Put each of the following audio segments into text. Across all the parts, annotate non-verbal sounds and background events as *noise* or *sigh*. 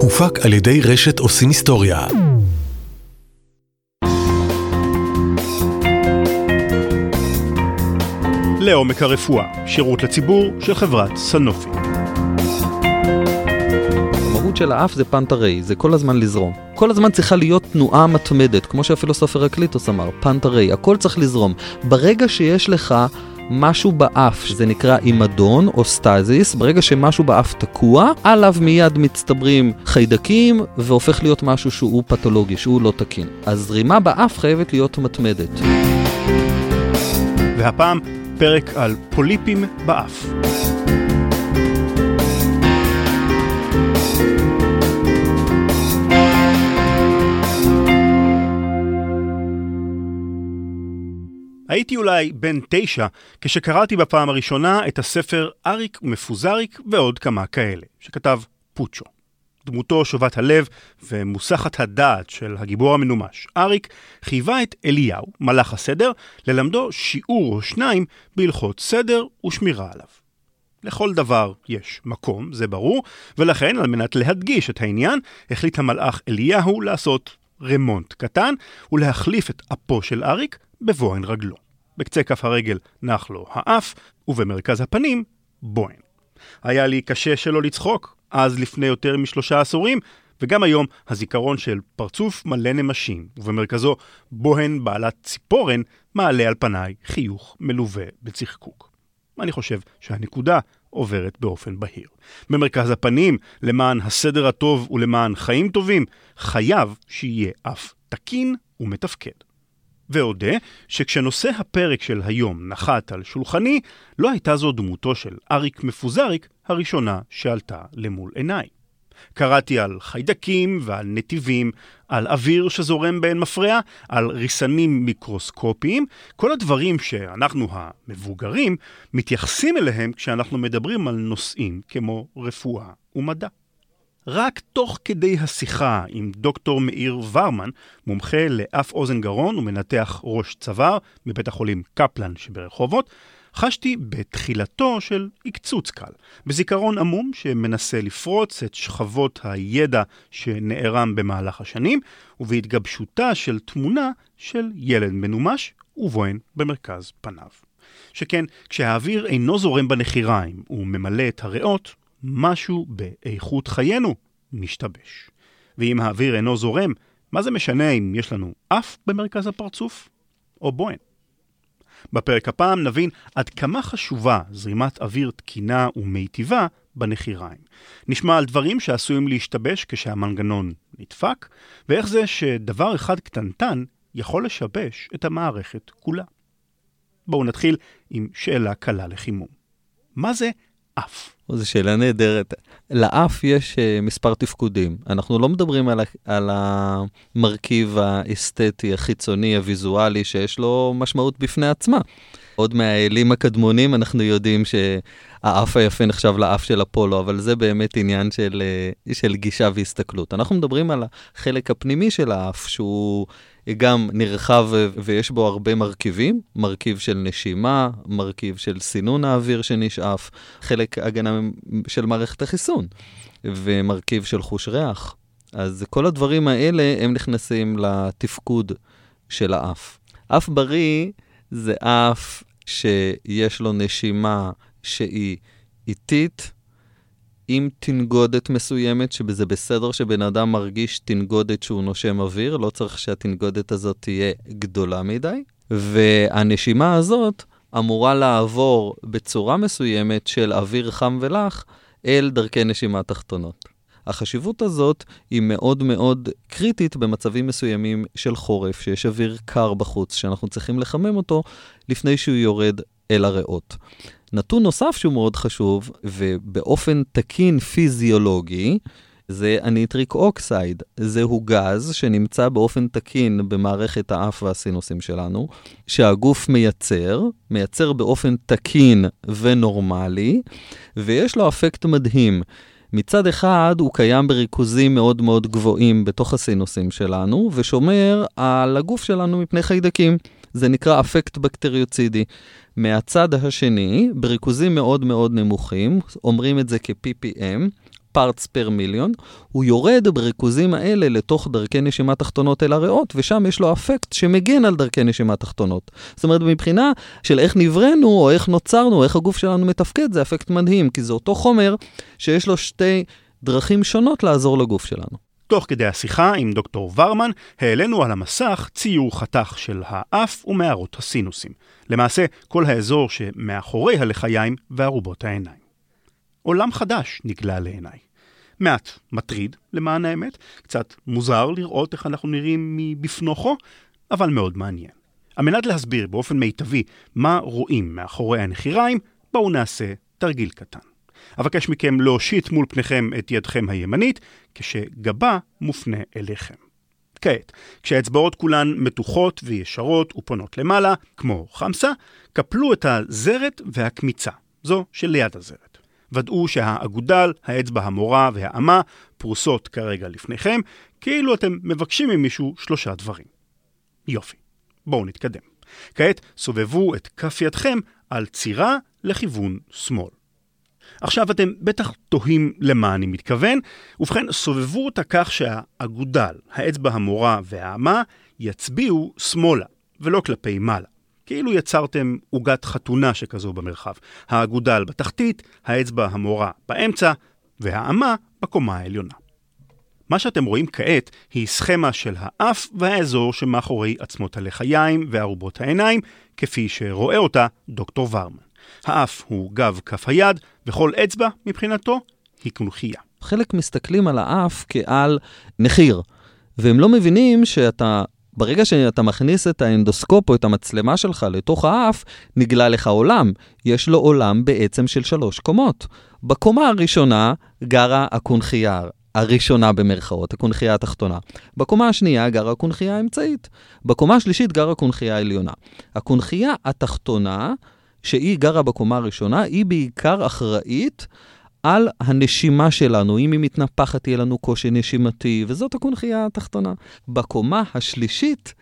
הופק על ידי רשת עושים היסטוריה. לעומק הרפואה, שירות לציבור של חברת סאנופי. המהות של האף זה πάντα ῥεῖ, זה כל הזמן לזרום. כל הזמן צריכה להיות תנועה מתמדת, כמו שהפילוסוף הרקליטוס אמר, πάντα ῥεῖ, הכל צריך לזרום. ברגע שיש לך משהו באף, שזה נקרא עימדון או stasis, ברגע שמשהו באף תקוע, עליו מיד מצטברים חיידקים והופך להיות משהו שהוא פתולוגי, שהוא לא תקין. הזרימה באף חייבת להיות מתמדת. והפעם פרק על פוליפים באף. הייתי אולי בן תשע כשקראתי בפעם הראשונה את הספר אריק מפוזריק ועוד כמה כאלה, שכתב פוצ'ו. דמותו שובת הלב ומוסחת הדעת של הגיבור המנומש, אריק חייבה את אליהו, מלאך הסדר, ללמדו שיעור או שניים בהלכות סדר ושמירה עליו. לכל דבר יש מקום, זה ברור, ולכן, על מנת להדגיש את העניין, החליט המלאך אליהו לעשות רמונט קטן ולהחליף את אפו של אריק בבוהן רגלו. בקצה כף הרגל נח לו האף, ובמרכז הפנים, בוהן. היה לי קשה שלא לצחוק, אז לפני יותר משלושה עשורים, וגם היום הזיכרון של פרצוף מלא נמשים, ובמרכזו בוהן בעלת ציפורן, מעלה על פניי חיוך מלווה בצחקוק. אני חושב שהנקודה עוברת באופן בהיר. במרכז הפנים, למען הסדר הטוב ולמען חיים טובים, חייב שיהיה אף תקין ומתפקד. ואודה שכשנושא הפרק של היום נחת על שולחני, לא הייתה זו דמותו של אריק מפוזריק הראשונה שעלתה למול עיניי. קראתי על חיידקים ועל נתיבים, על אוויר שזורם באין מפרע, על ריסנים מיקרוסקופיים, כל הדברים שאנחנו המבוגרים מתייחסים אליהם כשאנחנו מדברים על נושאים כמו רפואה ומדע. רק תוך כדי השיחה עם דוקטור מאיר ורמן, מומחה לאף אוזן גרון ומנתח ראש צוואר מבית החולים קפלן שברחובות, חשתי בתחילתו של עקצוץ קל, בזיכרון עמום שמנסה לפרוץ את שכבות הידע שנערם במהלך השנים, ובהתגבשותה של תמונה של ילד מנומש ובוהן במרכז פניו. שכן כשהאוויר אינו זורם בנחיריים וממלא את הריאות, משהו באיכות חיינו משתבש. ואם האוויר אינו זורם, מה זה משנה אם יש לנו אף במרכז הפרצוף או בוהן? בפרק הפעם נבין עד כמה חשובה זרימת אוויר תקינה ומיטיבה בנחיריים. נשמע על דברים שעשויים להשתבש כשהמנגנון נדפק, ואיך זה שדבר אחד קטנטן יכול לשבש את המערכת כולה. בואו נתחיל עם שאלה קלה לחימום. מה זה אף? זו שאלה נהדרת. לאף יש uh, מספר תפקודים. אנחנו לא מדברים על, על המרכיב האסתטי, החיצוני, הוויזואלי, שיש לו משמעות בפני עצמה. עוד מהאלים הקדמונים אנחנו יודעים שהאף היפה נחשב לאף של אפולו, אבל זה באמת עניין של, uh, של גישה והסתכלות. אנחנו מדברים על החלק הפנימי של האף, שהוא גם נרחב ויש בו הרבה מרכיבים, מרכיב של נשימה, מרכיב של סינון האוויר שנשאף, חלק הגנה של מערכת החיסון, ומרכיב של חוש ריח. אז כל הדברים האלה הם נכנסים לתפקוד של האף. אף בריא זה אף שיש לו נשימה שהיא איטית, עם תנגודת מסוימת, שזה בסדר שבן אדם מרגיש תנגודת שהוא נושם אוויר, לא צריך שהתנגודת הזאת תהיה גדולה מדי. והנשימה הזאת אמורה לעבור בצורה מסוימת של אוויר חם ולח אל דרכי נשימה תחתונות. החשיבות הזאת היא מאוד מאוד קריטית במצבים מסוימים של חורף, שיש אוויר קר בחוץ, שאנחנו צריכים לחמם אותו לפני שהוא יורד אל הריאות. נתון נוסף שהוא מאוד חשוב, ובאופן תקין פיזיולוגי, זה ה nitric oxide. זהו גז שנמצא באופן תקין במערכת האף והסינוסים שלנו, שהגוף מייצר, מייצר באופן תקין ונורמלי, ויש לו אפקט מדהים. מצד אחד, הוא קיים בריכוזים מאוד מאוד גבוהים בתוך הסינוסים שלנו, ושומר על הגוף שלנו מפני חיידקים. זה נקרא אפקט בקטריוצידי. מהצד השני, בריכוזים מאוד מאוד נמוכים, אומרים את זה כ-PPM, parts per million, הוא יורד בריכוזים האלה לתוך דרכי נשימה תחתונות אל הריאות, ושם יש לו אפקט שמגן על דרכי נשימה תחתונות. זאת אומרת, מבחינה של איך נבראנו, או איך נוצרנו, או איך הגוף שלנו מתפקד, זה אפקט מדהים, כי זה אותו חומר שיש לו שתי דרכים שונות לעזור לגוף שלנו. תוך כדי השיחה עם דוקטור ורמן, העלינו על המסך ציור חתך של האף ומערות הסינוסים. למעשה, כל האזור שמאחורי הלחיים וארובות העיניים. עולם חדש נגלה לעיניי. מעט מטריד, למען האמת, קצת מוזר לראות איך אנחנו נראים מבפנוכו, אבל מאוד מעניין. על מנת להסביר באופן מיטבי מה רואים מאחורי הנחיריים, בואו נעשה תרגיל קטן. אבקש מכם להושיט מול פניכם את ידכם הימנית, כשגבה מופנה אליכם. כעת, כשהאצבעות כולן מתוחות וישרות ופונות למעלה, כמו חמסה, קפלו את הזרת והקמיצה, זו שליד הזרת. ודאו שהאגודל, האצבע המורה והאמה פרוסות כרגע לפניכם, כאילו אתם מבקשים ממישהו שלושה דברים. יופי, בואו נתקדם. כעת סובבו את כף ידכם על צירה לכיוון שמאל. עכשיו אתם בטח תוהים למה אני מתכוון, ובכן סובבו אותה כך שהאגודל, האצבע המורה והאמה יצביעו שמאלה, ולא כלפי מעלה. כאילו יצרתם עוגת חתונה שכזו במרחב. האגודל בתחתית, האצבע המורה באמצע, והאמה בקומה העליונה. מה שאתם רואים כעת היא סכמה של האף והאזור שמאחורי עצמות הלחיים וארובות העיניים, כפי שרואה אותה דוקטור ורמן. האף הוא גב כף היד, וכל אצבע, מבחינתו, היא קונכייה. חלק מסתכלים על האף כעל נחיר, והם לא מבינים שאתה, ברגע שאתה מכניס את האנדוסקופ או את המצלמה שלך לתוך האף, נגלה לך עולם. יש לו עולם בעצם של שלוש קומות. בקומה הראשונה גרה הקונכייה הראשונה במרכאות, הקונכייה התחתונה. בקומה השנייה גרה הקונכייה האמצעית. בקומה השלישית גרה הקונכייה העליונה. הקונכייה התחתונה שהיא גרה בקומה הראשונה, היא בעיקר אחראית על הנשימה שלנו. אם היא מתנפחת, יהיה לנו קושי נשימתי, וזאת הקונכייה התחתונה. בקומה השלישית,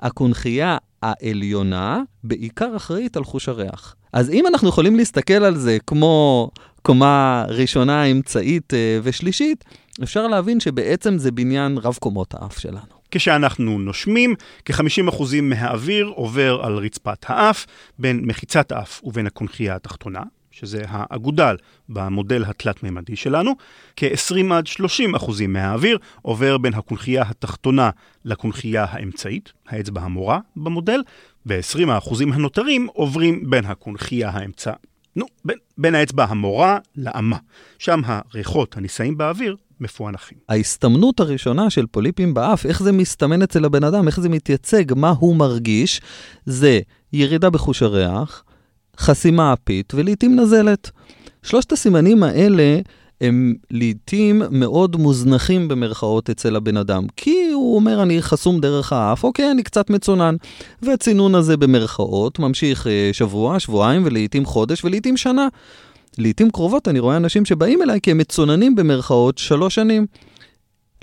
הקונכייה העליונה בעיקר אחראית על חוש הריח. אז אם אנחנו יכולים להסתכל על זה כמו קומה ראשונה, אמצעית אה, ושלישית, אפשר להבין שבעצם זה בניין רב קומות האף שלנו. כשאנחנו נושמים, כ-50% מהאוויר עובר על רצפת האף, בין מחיצת האף ובין הקונכייה התחתונה, שזה האגודל במודל התלת-ממדי שלנו, כ-20 עד 30 אחוזים מהאוויר עובר בין הקונכייה התחתונה לקונכייה האמצעית, האצבע המורה במודל, ו-20 האחוזים הנותרים עוברים בין הקונכייה האמצע... נו, בין, בין האצבע המורה לאמה. שם הריחות הנישאים באוויר מפוענחים. ההסתמנות הראשונה של פוליפים באף, איך זה מסתמן אצל הבן אדם, איך זה מתייצג, מה הוא מרגיש, זה ירידה בחוש הריח, חסימה אפית ולעיתים נזלת. שלושת הסימנים האלה הם לעיתים מאוד מוזנחים במרכאות אצל הבן אדם, כי הוא אומר, אני חסום דרך האף, אוקיי, אני קצת מצונן. והצינון הזה במרכאות ממשיך אה, שבוע, שבועיים ולעיתים חודש ולעיתים שנה. לעיתים קרובות אני רואה אנשים שבאים אליי כי הם מצוננים במרכאות שלוש שנים.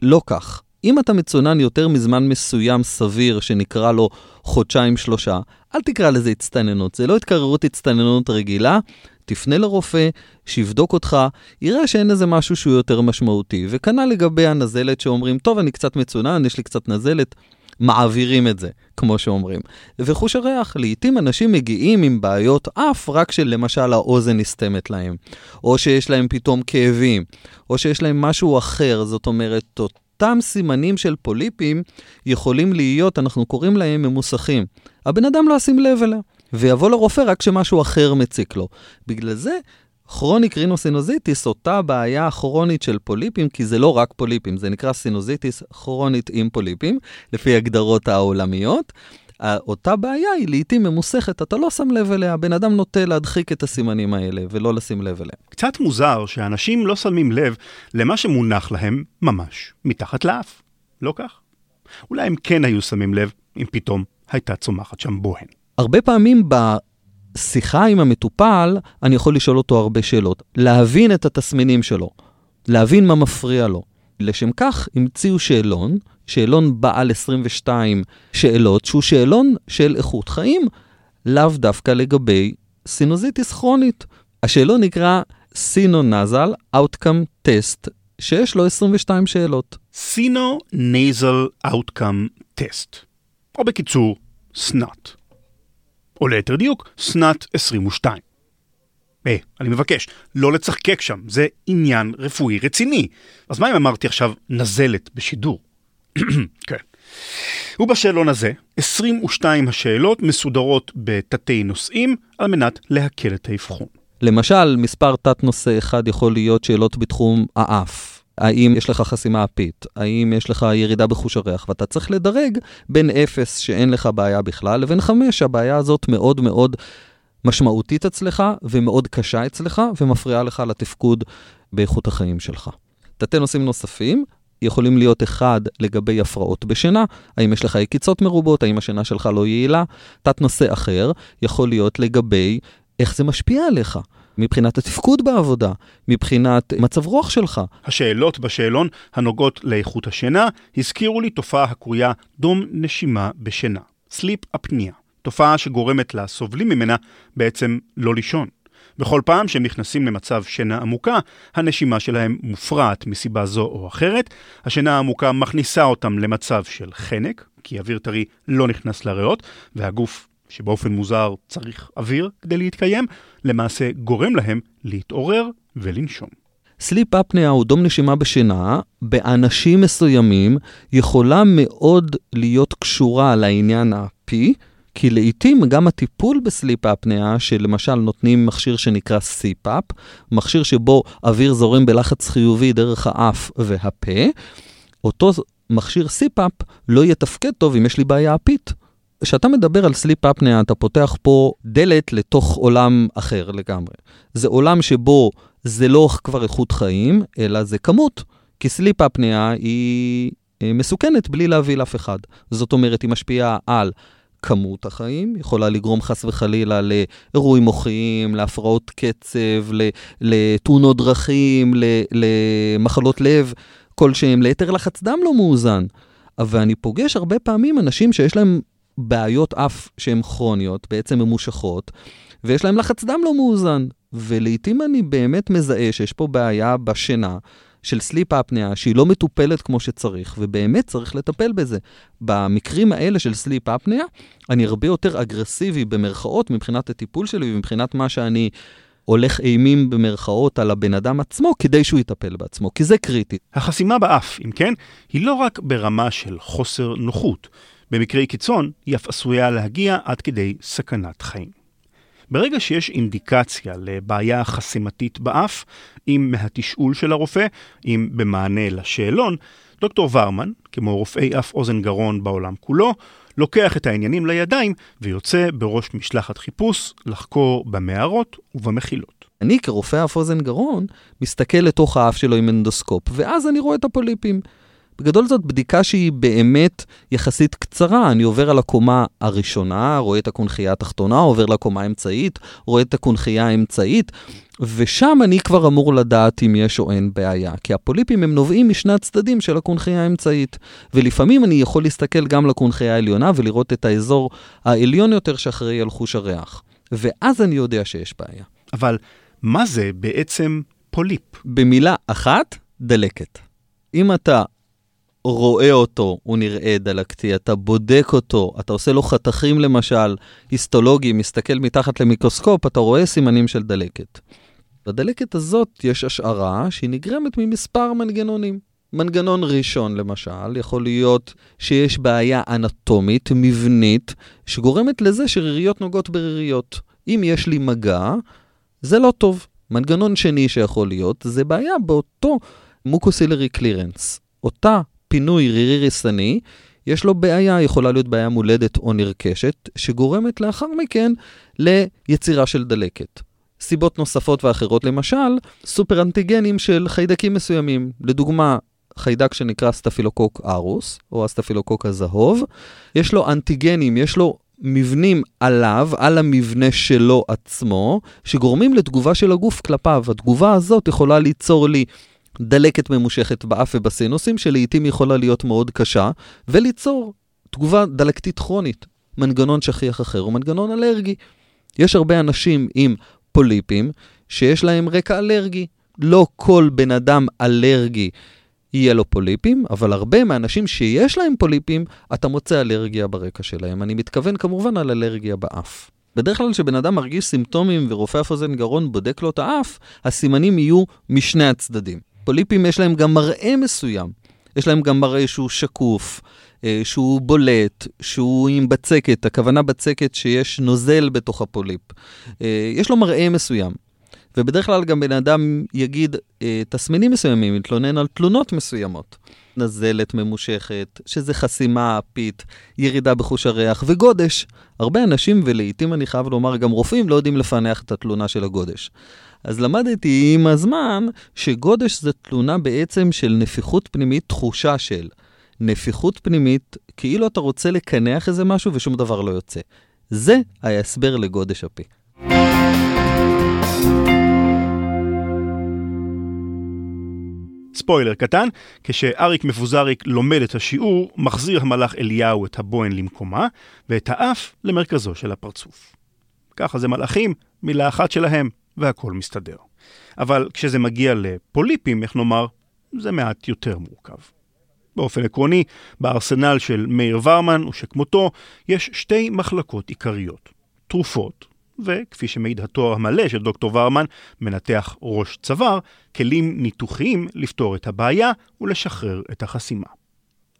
לא כך. אם אתה מצונן יותר מזמן מסוים סביר, שנקרא לו חודשיים-שלושה, אל תקרא לזה הצטננות, זה לא התקררות הצטננות רגילה, תפנה לרופא, שיבדוק אותך, יראה שאין איזה משהו שהוא יותר משמעותי. וכנ"ל לגבי הנזלת שאומרים, טוב, אני קצת מצונן, יש לי קצת נזלת, מעבירים את זה, כמו שאומרים. וחוש הריח, לעתים אנשים מגיעים עם בעיות אף רק שלמשל האוזן נסתמת להם, או שיש להם פתאום כאבים, או שיש להם משהו אחר, זאת אומרת, אותם סימנים של פוליפים יכולים להיות, אנחנו קוראים להם ממוסכים. הבן אדם לא ישים לב אליה, ויבוא לרופא רק כשמשהו אחר מציק לו. בגלל זה, chronic rhinosinusitis, אותה בעיה כרונית של פוליפים, כי זה לא רק פוליפים, זה נקרא סינוזיטיס כרונית עם פוליפים, לפי הגדרות העולמיות. אותה בעיה היא לעיתים ממוסכת, אתה לא שם לב אליה, הבן אדם נוטה להדחיק את הסימנים האלה ולא לשים לב אליהם. קצת מוזר שאנשים לא שמים לב למה שמונח להם ממש מתחת לאף, לא כך? אולי הם כן היו שמים לב אם פתאום הייתה צומחת שם בוהן. הרבה פעמים בשיחה עם המטופל, אני יכול לשאול אותו הרבה שאלות. להבין את התסמינים שלו, להבין מה מפריע לו. לשם כך המציאו שאלון, שאלון בעל 22 שאלות, שהוא שאלון של איכות חיים, לאו דווקא לגבי סינוזיטיס כרונית. השאלון נקרא Sinonasal Outcome Test, שיש לו 22 שאלות. Sino-Nasal Outcome Test, או בקיצור, SNOT. או ליתר דיוק, SNOT 22. היי, אה, אני מבקש, לא לצחקק שם, זה עניין רפואי רציני. אז מה אם אמרתי עכשיו נזלת בשידור? *clears throat* כן. ובשאלון הזה, 22 השאלות מסודרות בתתי נושאים על מנת להקל את האבחון. למשל, מספר תת-נושא אחד יכול להיות שאלות בתחום האף. האם יש לך חסימה אפית? האם יש לך ירידה בחוש הריח? ואתה צריך לדרג בין 0 שאין לך בעיה בכלל, לבין 5 שהבעיה הזאת מאוד מאוד משמעותית אצלך ומאוד קשה אצלך ומפריעה לך לתפקוד באיכות החיים שלך. תתי נושאים נוספים יכולים להיות אחד לגבי הפרעות בשינה, האם יש לך עקיצות מרובות, האם השינה שלך לא יעילה. תת נושא אחר יכול להיות לגבי איך זה משפיע עליך. מבחינת התפקוד בעבודה, מבחינת מצב רוח שלך. השאלות בשאלון הנוגעות לאיכות השינה הזכירו לי תופעה הקרויה דום נשימה בשינה, sleep apnea, תופעה שגורמת לסובלים ממנה בעצם לא לישון. בכל פעם שהם נכנסים למצב שינה עמוקה, הנשימה שלהם מופרעת מסיבה זו או אחרת. השינה העמוקה מכניסה אותם למצב של חנק, כי אוויר טרי לא נכנס לריאות, והגוף, שבאופן מוזר צריך אוויר כדי להתקיים, למעשה גורם להם להתעורר ולנשום. sleep apnea הוא דום נשימה בשינה, באנשים מסוימים יכולה מאוד להיות קשורה לעניין ה-P, כי לעיתים גם הטיפול בסליפ אפניה, שלמשל נותנים מכשיר שנקרא CPAP, מכשיר שבו אוויר זורם בלחץ חיובי דרך האף והפה, אותו מכשיר CPAP לא יתפקד טוב אם יש לי בעיה אפית. כשאתה מדבר על סליפ אפניה, אתה פותח פה דלת לתוך עולם אחר לגמרי. זה עולם שבו זה לא כבר איכות חיים, אלא זה כמות. כי סליפ אפניה היא אה, מסוכנת בלי להביא לאף אחד. זאת אומרת, היא משפיעה על כמות החיים, יכולה לגרום חס וחלילה לאירועים מוחיים, להפרעות קצב, לתאונות דרכים, למחלות לב כלשהם, ליתר לחץ דם לא מאוזן. אבל אני פוגש הרבה פעמים אנשים שיש להם בעיות אף שהן כרוניות, בעצם ממושכות, ויש להם לחץ דם לא מאוזן. ולעיתים אני באמת מזהה שיש פה בעיה בשינה. של sleep apnea שהיא לא מטופלת כמו שצריך, ובאמת צריך לטפל בזה. במקרים האלה של sleep apnea, אני הרבה יותר אגרסיבי במרכאות מבחינת הטיפול שלי ומבחינת מה שאני מהלך אימים במרכאות על הבן אדם עצמו כדי שהוא יטפל בעצמו, כי זה קריטי. החסימה באף, אם כן, היא לא רק ברמה של חוסר נוחות. במקרי קיצון, היא אף עשויה להגיע עד כדי סכנת חיים. ברגע שיש אינדיקציה לבעיה חסימתית באף, אם מהתשאול של הרופא, אם במענה לשאלון, דוקטור ורמן, כמו רופאי אף אוזן גרון בעולם כולו, לוקח את העניינים לידיים ויוצא בראש משלחת חיפוש לחקור במערות ובמחילות. אני כרופא אף אוזן גרון מסתכל לתוך האף שלו עם אנדוסקופ, ואז אני רואה את הפוליפים. בגדול זאת בדיקה שהיא באמת יחסית קצרה. אני עובר על הקומה הראשונה, רואה את הקונכייה התחתונה, עובר לקומה האמצעית, רואה את הקונכייה האמצעית, ושם אני כבר אמור לדעת אם יש או אין בעיה. כי הפוליפים הם נובעים משני הצדדים של הקונכייה האמצעית. ולפעמים אני יכול להסתכל גם לקונכייה העליונה ולראות את האזור העליון יותר שאחראי על חוש הריח. ואז אני יודע שיש בעיה. אבל מה זה בעצם פוליפ? במילה אחת, דלקת. אם אתה רואה אותו, הוא נראה דלקתי, אתה בודק אותו, אתה עושה לו חתכים למשל, היסטולוגיים, מסתכל מתחת למיקרוסקופ, אתה רואה סימנים של דלקת. בדלקת הזאת יש השערה שהיא נגרמת ממספר מנגנונים. מנגנון ראשון, למשל, יכול להיות שיש בעיה אנטומית, מבנית, שגורמת לזה שריריות נוגעות בריריות. אם יש לי מגע, זה לא טוב. מנגנון שני שיכול להיות, זה בעיה באותו מוקוסילרי קלירנס. אותה פינוי רירי ריסני, יש לו בעיה, יכולה להיות בעיה מולדת או נרכשת, שגורמת לאחר מכן ליצירה של דלקת. סיבות נוספות ואחרות, למשל, סופר אנטיגנים של חיידקים מסוימים. לדוגמה, חיידק שנקרא סטפילוקוק ארוס, או הסטפילוקוק הזהוב, יש לו אנטיגנים, יש לו מבנים עליו, על המבנה שלו עצמו, שגורמים לתגובה של הגוף כלפיו. התגובה הזאת יכולה ליצור לי דלקת ממושכת באף ובסינוסים, שלעיתים יכולה להיות מאוד קשה, וליצור תגובה דלקתית כרונית. מנגנון שכיח אחר הוא מנגנון אלרגי. יש הרבה אנשים עם פוליפים שיש להם רקע אלרגי. לא כל בן אדם אלרגי יהיה לו פוליפים, אבל הרבה מהאנשים שיש להם פוליפים, אתה מוצא אלרגיה ברקע שלהם. אני מתכוון כמובן על אלרגיה באף. בדרך כלל כשבן אדם מרגיש סימפטומים ורופא אף אוזן גרון בודק לו את האף, הסימנים יהיו משני הצדדים. פוליפים יש להם גם מראה מסוים. יש להם גם מראה שהוא שקוף, אה, שהוא בולט, שהוא עם בצקת, הכוונה בצקת שיש נוזל בתוך הפוליפ. אה, יש לו מראה מסוים. ובדרך כלל גם בן אדם יגיד אה, תסמינים מסוימים, יתלונן על תלונות מסוימות. נזלת ממושכת, שזה חסימה, אפית, ירידה בחוש הריח וגודש. הרבה אנשים, ולעיתים אני חייב לומר גם רופאים, לא יודעים לפענח את התלונה של הגודש. אז למדתי עם הזמן שגודש זה תלונה בעצם של נפיחות פנימית, תחושה של נפיחות פנימית, כאילו אתה רוצה לקנח איזה משהו ושום דבר לא יוצא. זה ההסבר לגודש הפה. ספוילר קטן, כשאריק מפוזריק לומד את השיעור, מחזיר המלאך אליהו את הבוהן למקומה, ואת האף למרכזו של הפרצוף. ככה זה מלאכים, מילה אחת שלהם, והכל מסתדר. אבל כשזה מגיע לפוליפים, איך נאמר, זה מעט יותר מורכב. באופן עקרוני, בארסנל של מאיר ורמן ושכמותו, יש שתי מחלקות עיקריות. תרופות, וכפי שמעיד התואר המלא של דוקטור ורמן, מנתח ראש צוואר, כלים ניתוחיים לפתור את הבעיה ולשחרר את החסימה.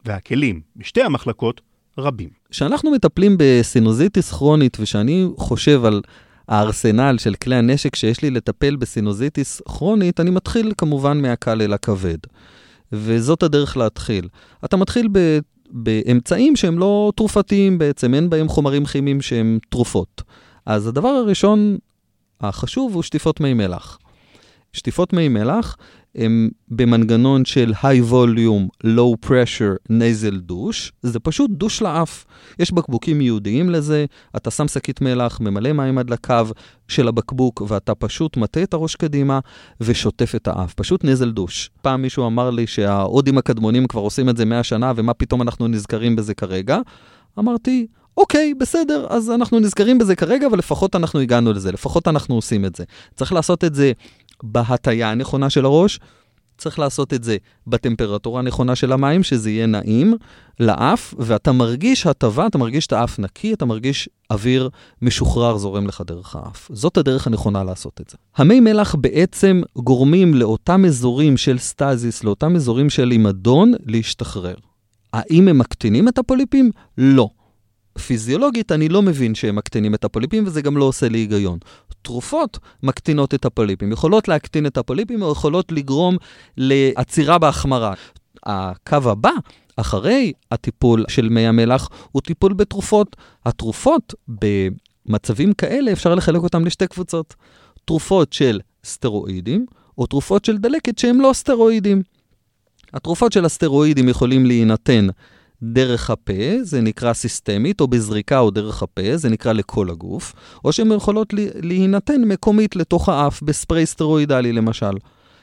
והכלים בשתי המחלקות רבים. כשאנחנו מטפלים בסינוזיטיס כרונית, ושאני חושב על הארסנל של כלי הנשק שיש לי לטפל בסינוזיטיס כרונית, אני מתחיל כמובן מהקל אל הכבד. וזאת הדרך להתחיל. אתה מתחיל ב... באמצעים שהם לא תרופתיים בעצם, אין בהם חומרים כימיים שהם תרופות. אז הדבר הראשון החשוב הוא שטיפות מי מלח. שטיפות מי מלח הם במנגנון של high volume, low pressure nasal douche, זה פשוט דוש לאף. יש בקבוקים ייעודיים לזה, אתה שם שקית מלח, ממלא מים עד לקו של הבקבוק, ואתה פשוט מטה את הראש קדימה ושוטף את האף. פשוט נזל דוש. פעם מישהו אמר לי שההודים הקדמונים כבר עושים את זה 100 שנה, ומה פתאום אנחנו נזכרים בזה כרגע? אמרתי, אוקיי, בסדר, אז אנחנו נזכרים בזה כרגע, אבל לפחות אנחנו הגענו לזה, לפחות אנחנו עושים את זה. צריך לעשות את זה בהטייה הנכונה של הראש, צריך לעשות את זה בטמפרטורה הנכונה של המים, שזה יהיה נעים לאף, ואתה מרגיש הטבה, אתה מרגיש את האף נקי, אתה מרגיש אוויר משוחרר זורם לך דרך האף. זאת הדרך הנכונה לעשות את זה. המי מלח בעצם גורמים לאותם אזורים של סטזיס, לאותם אזורים של אימדון, להשתחרר. האם הם מקטינים את הפוליפים? לא. פיזיולוגית אני לא מבין שהם מקטינים את הפוליפים, וזה גם לא עושה לי היגיון. תרופות מקטינות את הפוליפים, יכולות להקטין את הפוליפים או יכולות לגרום לעצירה בהחמרה. הקו הבא, אחרי הטיפול של מי המלח, הוא טיפול בתרופות. התרופות במצבים כאלה, אפשר לחלק אותן לשתי קבוצות. תרופות של סטרואידים, או תרופות של דלקת שהן לא סטרואידים. התרופות של הסטרואידים יכולים להינתן דרך הפה, זה נקרא סיסטמית, או בזריקה או דרך הפה, זה נקרא לכל הגוף, או שהן יכולות להינתן מקומית לתוך האף, בספרי סטרואידלי למשל.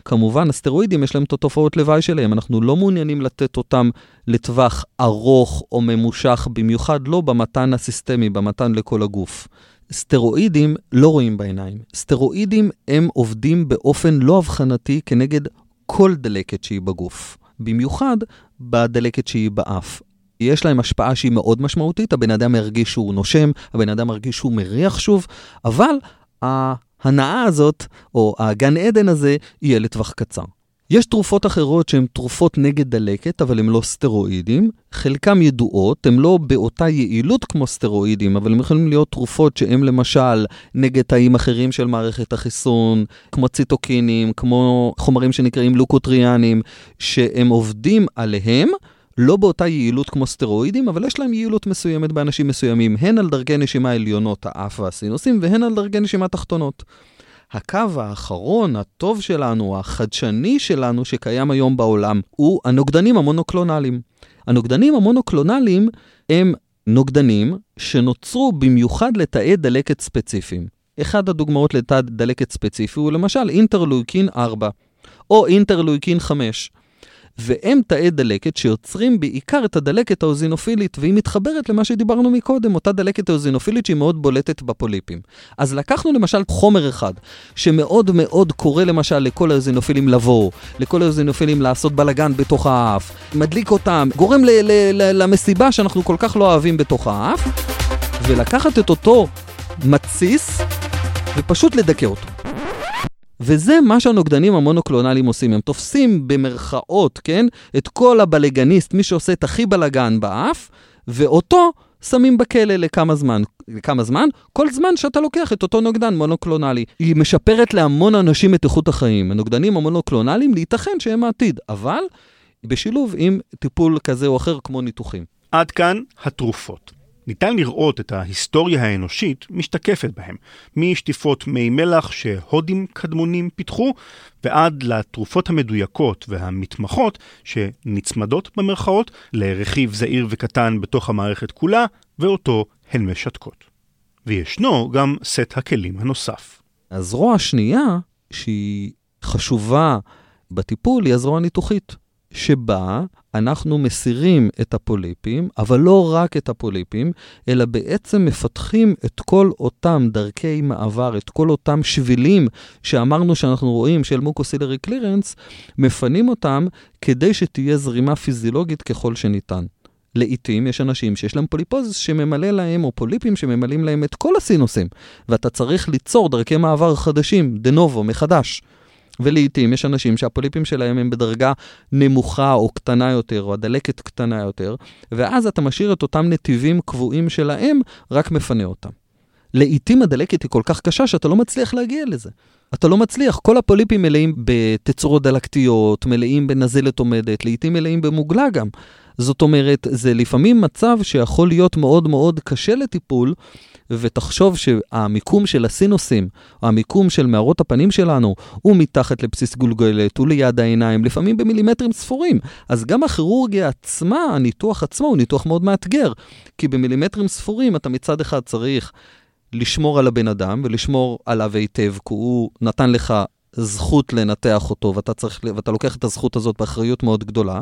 כמובן, הסטרואידים יש להם את התופעות לוואי שלהם, אנחנו לא מעוניינים לתת אותם לטווח ארוך או ממושך, במיוחד לא במתן הסיסטמי, במתן לכל הגוף. סטרואידים לא רואים בעיניים. סטרואידים הם עובדים באופן לא אבחנתי כנגד כל דלקת שהיא בגוף. במיוחד בדלקת שהיא באף. יש להם השפעה שהיא מאוד משמעותית, הבן אדם ירגיש שהוא נושם, הבן אדם ירגיש שהוא מריח שוב, אבל ההנאה הזאת, או הגן עדן הזה, יהיה לטווח קצר. יש תרופות אחרות שהן תרופות נגד דלקת, אבל הן לא סטרואידים. חלקן ידועות, הן לא באותה יעילות כמו סטרואידים, אבל הן יכולים להיות תרופות שהן למשל נגד תאים אחרים של מערכת החיסון, כמו ציטוקינים, כמו חומרים שנקראים לוקוטריאנים, שהם עובדים עליהם. לא באותה יעילות כמו סטרואידים, אבל יש להם יעילות מסוימת באנשים מסוימים, הן על דרגי נשימה עליונות, האף והסינוסים, והן על דרגי נשימה תחתונות. הקו האחרון, הטוב שלנו, החדשני שלנו, שקיים היום בעולם, הוא הנוגדנים המונוקלונליים. הנוגדנים המונוקלונליים הם נוגדנים שנוצרו במיוחד לתאי דלקת ספציפיים. אחד הדוגמאות לתא דלקת ספציפי הוא למשל אינטרלויקין 4, או אינטרלויקין 5. והם תאי דלקת שיוצרים בעיקר את הדלקת האוזינופילית, והיא מתחברת למה שדיברנו מקודם, אותה דלקת האוזינופילית שהיא מאוד בולטת בפוליפים. אז לקחנו למשל חומר אחד, שמאוד מאוד קורא למשל לכל האוזינופילים לבוא, לכל האוזינופילים לעשות בלאגן בתוך האף, מדליק אותם, גורם ל- ל- ל- למסיבה שאנחנו כל כך לא אוהבים בתוך האף, ולקחת את אותו מתסיס ופשוט לדכא אותו. וזה מה שהנוגדנים המונוקלונליים עושים, הם תופסים במרכאות, כן, את כל הבלגניסט, מי שעושה את הכי בלגן באף, ואותו שמים בכלא לכמה זמן. לכמה זמן? כל זמן שאתה לוקח את אותו נוגדן מונוקלונלי. היא משפרת להמון אנשים את איכות החיים. הנוגדנים המונוקלונליים, להיתכן שהם העתיד, אבל בשילוב עם טיפול כזה או אחר כמו ניתוחים. עד כאן התרופות. ניתן לראות את ההיסטוריה האנושית משתקפת בהם, משטיפות מי מלח שהודים קדמונים פיתחו, ועד לתרופות המדויקות והמתמחות שנצמדות במרכאות לרכיב זעיר וקטן בתוך המערכת כולה, ואותו הן משתקות. וישנו גם סט הכלים הנוסף. הזרוע השנייה, שהיא חשובה בטיפול, היא הזרוע הניתוחית. שבה אנחנו מסירים את הפוליפים, אבל לא רק את הפוליפים, אלא בעצם מפתחים את כל אותם דרכי מעבר, את כל אותם שבילים שאמרנו שאנחנו רואים של mucociliary clearance, מפנים אותם כדי שתהיה זרימה פיזיולוגית ככל שניתן. לעתים יש אנשים שיש להם polyposis שממלא להם, או פוליפים שממלאים להם את כל הסינוסים, ואתה צריך ליצור דרכי מעבר חדשים, de novo, מחדש. ולעיתים יש אנשים שהפוליפים שלהם הם בדרגה נמוכה או קטנה יותר, או הדלקת קטנה יותר, ואז אתה משאיר את אותם נתיבים קבועים שלהם, רק מפנה אותם. לעיתים הדלקת היא כל כך קשה שאתה לא מצליח להגיע לזה. אתה לא מצליח, כל הפוליפים מלאים בתצורות דלקתיות, מלאים בנזלת עומדת, לעיתים מלאים במוגלה גם. זאת אומרת, זה לפעמים מצב שיכול להיות מאוד מאוד קשה לטיפול, ותחשוב שהמיקום של הסינוסים, המיקום של מערות הפנים שלנו, הוא מתחת לבסיס גולגלת, הוא ליד העיניים, לפעמים במילימטרים ספורים. אז גם הכירורגיה עצמה, הניתוח עצמו, הוא ניתוח מאוד מאתגר. כי במילימטרים ספורים אתה מצד אחד צריך לשמור על הבן אדם ולשמור עליו היטב, כי הוא נתן לך זכות לנתח אותו, ואתה, צריך, ואתה לוקח את הזכות הזאת באחריות מאוד גדולה.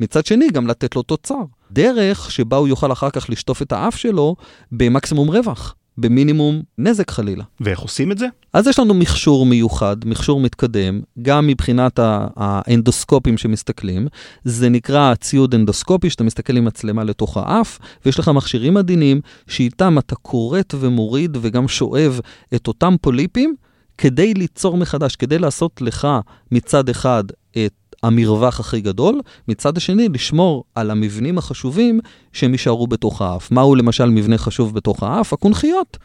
מצד שני, גם לתת לו תוצר. דרך שבה הוא יוכל אחר כך לשטוף את האף שלו במקסימום רווח. במינימום נזק חלילה. ואיך עושים את זה? אז יש לנו מכשור מיוחד, מכשור מתקדם, גם מבחינת האנדוסקופים שמסתכלים. זה נקרא ציוד אנדוסקופי, שאתה מסתכל עם מצלמה לתוך האף, ויש לך מכשירים עדינים, שאיתם אתה כורת ומוריד וגם שואב את אותם פוליפים, כדי ליצור מחדש, כדי לעשות לך מצד אחד את המרווח הכי גדול, מצד השני לשמור על המבנים החשובים שהם יישארו בתוך האף. מהו למשל מבנה חשוב בתוך האף? הקונכיות.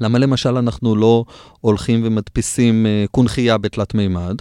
למה למשל אנחנו לא הולכים ומדפיסים uh, קונכייה בתלת מימד?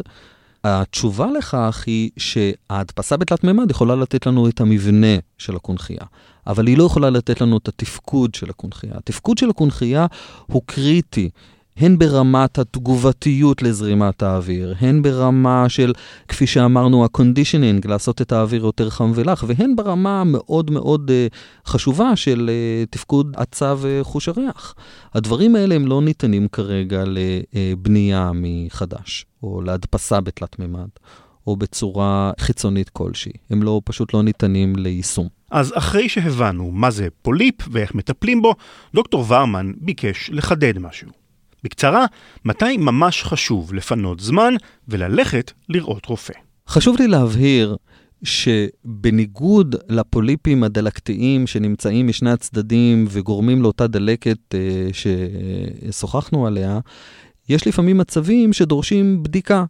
התשובה לכך היא שההדפסה בתלת מימד יכולה לתת לנו את המבנה של הקונכייה, אבל היא לא יכולה לתת לנו את התפקוד של הקונכייה. התפקוד של הקונכייה הוא קריטי. הן ברמת התגובתיות לזרימת האוויר, הן ברמה של, כפי שאמרנו, ה-conditioning, לעשות את האוויר יותר חם ולח, והן ברמה מאוד מאוד uh, חשובה של uh, תפקוד עצה וחוש הריח. הדברים האלה הם לא ניתנים כרגע לבנייה מחדש, או להדפסה בתלת מימד. או בצורה חיצונית כלשהי. הם לא, פשוט לא ניתנים ליישום. אז אחרי שהבנו מה זה פוליפ ואיך מטפלים בו, דוקטור ורמן ביקש לחדד משהו. בקצרה, מתי ממש חשוב לפנות זמן וללכת לראות רופא? חשוב לי להבהיר שבניגוד לפוליפים הדלקתיים שנמצאים משני הצדדים וגורמים לאותה דלקת אה, ששוחחנו עליה, יש לפעמים מצבים שדורשים בדיקה.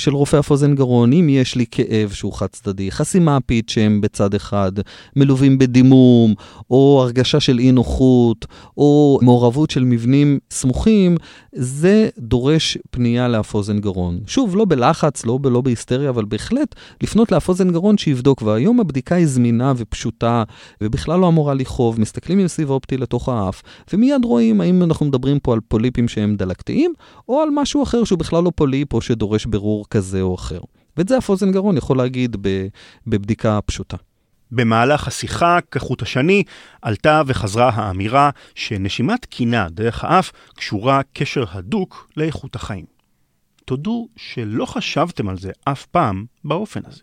של רופא אף אוזן גרון, אם יש לי כאב שהוא חד צדדי, חסימה שהם בצד אחד, מלווים בדימום, או הרגשה של אי נוחות, או מעורבות של מבנים סמוכים, זה דורש פנייה לאף אוזן גרון. שוב, לא בלחץ, לא, לא בהיסטריה, אבל בהחלט לפנות לאף אוזן גרון שיבדוק, והיום הבדיקה היא זמינה ופשוטה, ובכלל לא אמורה לכאוב, מסתכלים עם סיב אופטי לתוך האף, ומיד רואים האם אנחנו מדברים פה על פוליפים שהם דלקתיים, או על משהו אחר שהוא בכלל לא פוליפ או שדורש ברור כזה או אחר. ואת זה אף אוזן גרון יכול להגיד בבדיקה פשוטה. במהלך השיחה, כחוט השני, עלתה וחזרה האמירה שנשימה תקינה דרך האף קשורה קשר הדוק לאיכות החיים. תודו שלא חשבתם על זה אף פעם באופן הזה.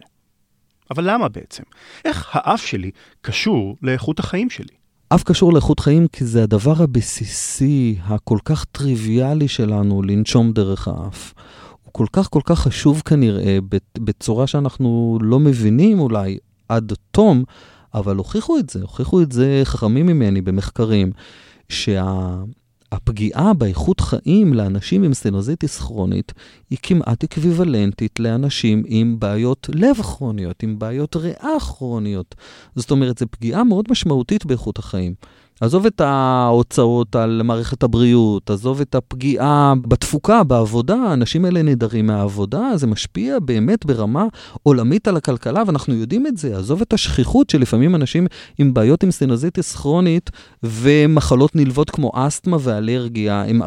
אבל למה בעצם? איך האף שלי קשור לאיכות החיים שלי? אף קשור לאיכות חיים כי זה הדבר הבסיסי, הכל כך טריוויאלי שלנו, לנשום דרך האף. כל כך כל כך חשוב כנראה, בצורה שאנחנו לא מבינים אולי עד תום, אבל הוכיחו את זה, הוכיחו את זה חכמים ממני במחקרים, שה... הפגיעה באיכות חיים לאנשים עם סינוזיטיס כרונית היא כמעט אקוויוולנטית לאנשים עם בעיות לב כרוניות, עם בעיות ריאה כרוניות. זאת אומרת, זו פגיעה מאוד משמעותית באיכות החיים. עזוב את ההוצאות על מערכת הבריאות, עזוב את הפגיעה בתפוקה, בעבודה, האנשים האלה נעדרים מהעבודה, זה משפיע באמת ברמה עולמית על הכלכלה, ואנחנו יודעים את זה. עזוב את השכיחות שלפעמים אנשים עם בעיות עם סינוזיטיס כרונית ומחלות נלוות כמו אסתמה ואלרגיה הם 14%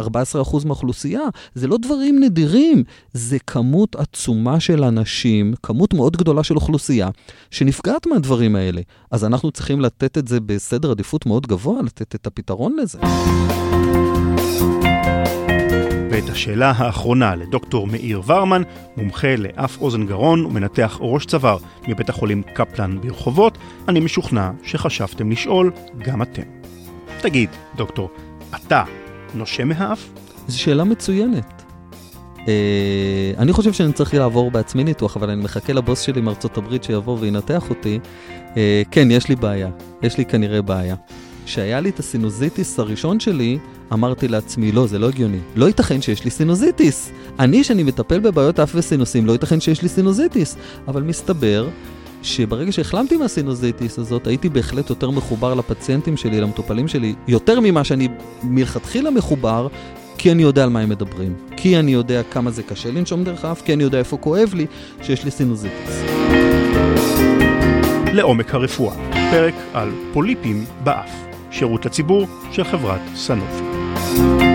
מהאוכלוסייה. זה לא דברים נדירים, זה כמות עצומה של אנשים, כמות מאוד גדולה של אוכלוסייה, שנפגעת מהדברים האלה. אז אנחנו צריכים לתת את זה בסדר עדיפות מאוד גבוה. לתת את הפתרון לזה. ואת השאלה האחרונה לדוקטור מאיר ורמן, מומחה לאף אוזן גרון ומנתח ראש צוואר מבית החולים קפלן ברחובות, אני משוכנע שחשבתם לשאול גם אתם. תגיד, דוקטור, אתה נושם מהאף? זו שאלה מצוינת. Uh, אני חושב שאני צריך לעבור בעצמי ניתוח, אבל אני מחכה לבוס שלי מארצות הברית שיבוא וינתח אותי. אה, כן, יש לי בעיה. יש לי כנראה בעיה. כשהיה לי את הסינוזיטיס הראשון שלי, אמרתי לעצמי, לא, זה לא הגיוני. לא ייתכן שיש לי סינוזיטיס. אני, שאני מטפל בבעיות אף וסינוסים, לא ייתכן שיש לי סינוזיטיס. אבל מסתבר שברגע שהחלמתי מהסינוזיטיס הזאת, הייתי בהחלט יותר מחובר לפציינטים שלי, למטופלים שלי, יותר ממה שאני מלכתחילה מחובר, כי אני יודע על מה הם מדברים. כי אני יודע כמה זה קשה לנשום דרך האף, כי אני יודע איפה כואב לי שיש לי סינוזיטיס. לעומק הרפואה, פרק על פוליפים באף. שירות לציבור של חברת סנופי.